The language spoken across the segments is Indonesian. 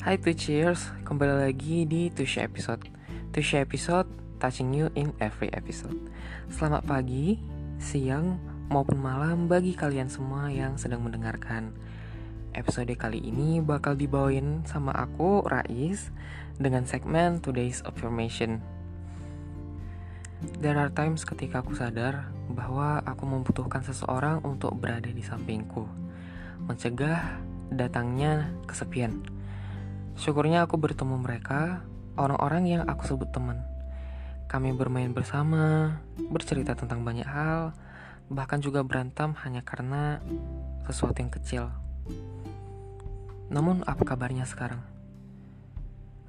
Hai to cheers, kembali lagi di Tushy Episode. Tushy Episode, touching you in every episode. Selamat pagi, siang, maupun malam bagi kalian semua yang sedang mendengarkan. Episode kali ini bakal dibawain sama aku, Rais Dengan segmen Today's Affirmation. There are times ketika aku sadar bahwa aku membutuhkan seseorang untuk berada di sampingku. Mencegah datangnya kesepian Syukurnya aku bertemu mereka, orang-orang yang aku sebut teman. Kami bermain bersama, bercerita tentang banyak hal, bahkan juga berantem hanya karena sesuatu yang kecil. Namun apa kabarnya sekarang?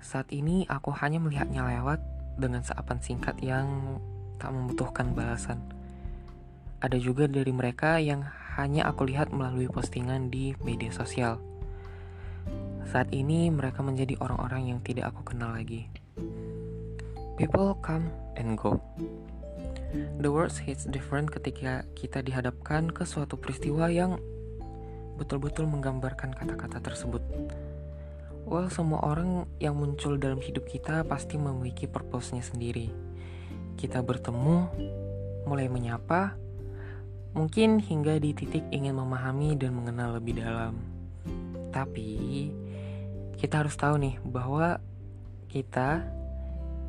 Saat ini aku hanya melihatnya lewat dengan seapan singkat yang tak membutuhkan balasan. Ada juga dari mereka yang hanya aku lihat melalui postingan di media sosial. Saat ini mereka menjadi orang-orang yang tidak aku kenal lagi. People come and go. The words hits different ketika kita dihadapkan ke suatu peristiwa yang betul-betul menggambarkan kata-kata tersebut. Well, semua orang yang muncul dalam hidup kita pasti memiliki purpose-nya sendiri. Kita bertemu, mulai menyapa, mungkin hingga di titik ingin memahami dan mengenal lebih dalam. Tapi, kita harus tahu nih bahwa kita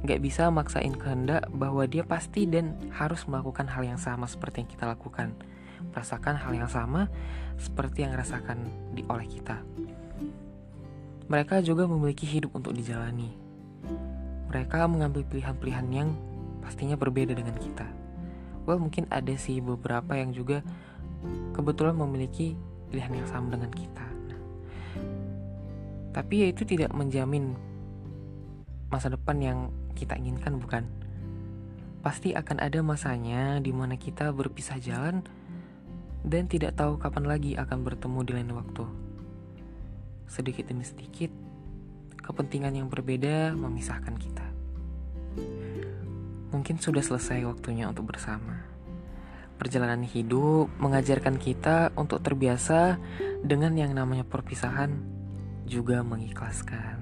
nggak bisa maksain kehendak bahwa dia pasti dan harus melakukan hal yang sama seperti yang kita lakukan. Merasakan hal yang sama seperti yang rasakan di oleh kita. Mereka juga memiliki hidup untuk dijalani. Mereka mengambil pilihan-pilihan yang pastinya berbeda dengan kita. Well mungkin ada sih beberapa yang juga kebetulan memiliki pilihan yang sama dengan kita tapi ya itu tidak menjamin masa depan yang kita inginkan bukan? Pasti akan ada masanya di mana kita berpisah jalan dan tidak tahu kapan lagi akan bertemu di lain waktu. Sedikit demi sedikit, kepentingan yang berbeda memisahkan kita. Mungkin sudah selesai waktunya untuk bersama. Perjalanan hidup mengajarkan kita untuk terbiasa dengan yang namanya perpisahan juga mengikhlaskan.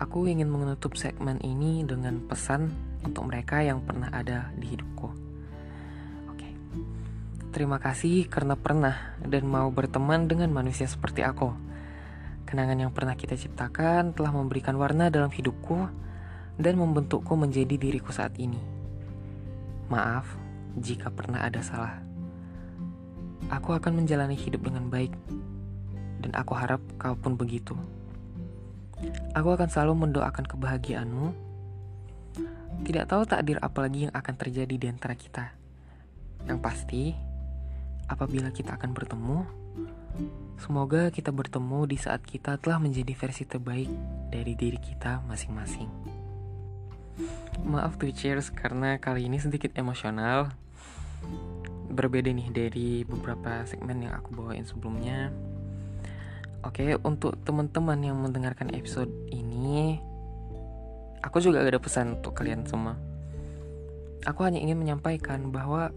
Aku ingin menutup segmen ini dengan pesan untuk mereka yang pernah ada di hidupku. Oke. Terima kasih karena pernah dan mau berteman dengan manusia seperti aku. Kenangan yang pernah kita ciptakan telah memberikan warna dalam hidupku dan membentukku menjadi diriku saat ini. Maaf jika pernah ada salah. Aku akan menjalani hidup dengan baik dan aku harap kau pun begitu. Aku akan selalu mendoakan kebahagiaanmu. Tidak tahu takdir apa lagi yang akan terjadi di antara kita. Yang pasti, apabila kita akan bertemu, semoga kita bertemu di saat kita telah menjadi versi terbaik dari diri kita masing-masing. Maaf tuh cheers karena kali ini sedikit emosional. Berbeda nih dari beberapa segmen yang aku bawain sebelumnya. Oke, untuk teman-teman yang mendengarkan episode ini, aku juga ada pesan untuk kalian semua. Aku hanya ingin menyampaikan bahwa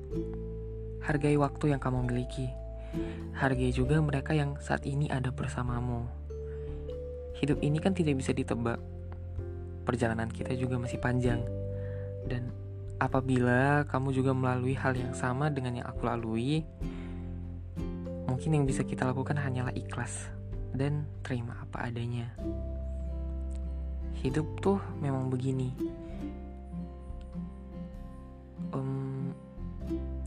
hargai waktu yang kamu miliki. Hargai juga mereka yang saat ini ada bersamamu. Hidup ini kan tidak bisa ditebak. Perjalanan kita juga masih panjang. Dan apabila kamu juga melalui hal yang sama dengan yang aku lalui, mungkin yang bisa kita lakukan hanyalah ikhlas dan terima apa adanya. Hidup tuh memang begini. Um,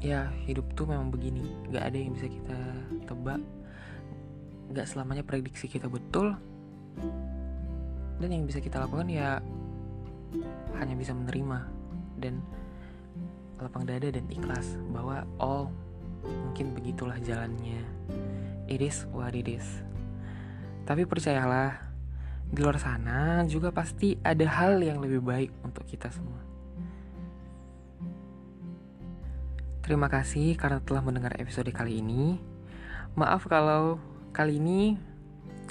ya hidup tuh memang begini. Gak ada yang bisa kita tebak. Gak selamanya prediksi kita betul. Dan yang bisa kita lakukan ya hanya bisa menerima dan lapang dada dan ikhlas bahwa oh mungkin begitulah jalannya. It is what it is. Tapi percayalah, di luar sana juga pasti ada hal yang lebih baik untuk kita semua. Terima kasih karena telah mendengar episode kali ini. Maaf kalau kali ini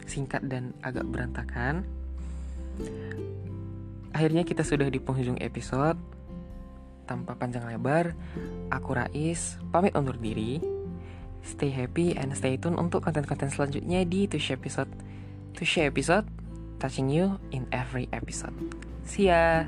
singkat dan agak berantakan. Akhirnya kita sudah di penghujung episode. Tanpa panjang lebar, aku Rais pamit undur diri. Stay happy and stay tune untuk konten-konten selanjutnya di Tush Episode. share episode, touching you in every episode. See ya!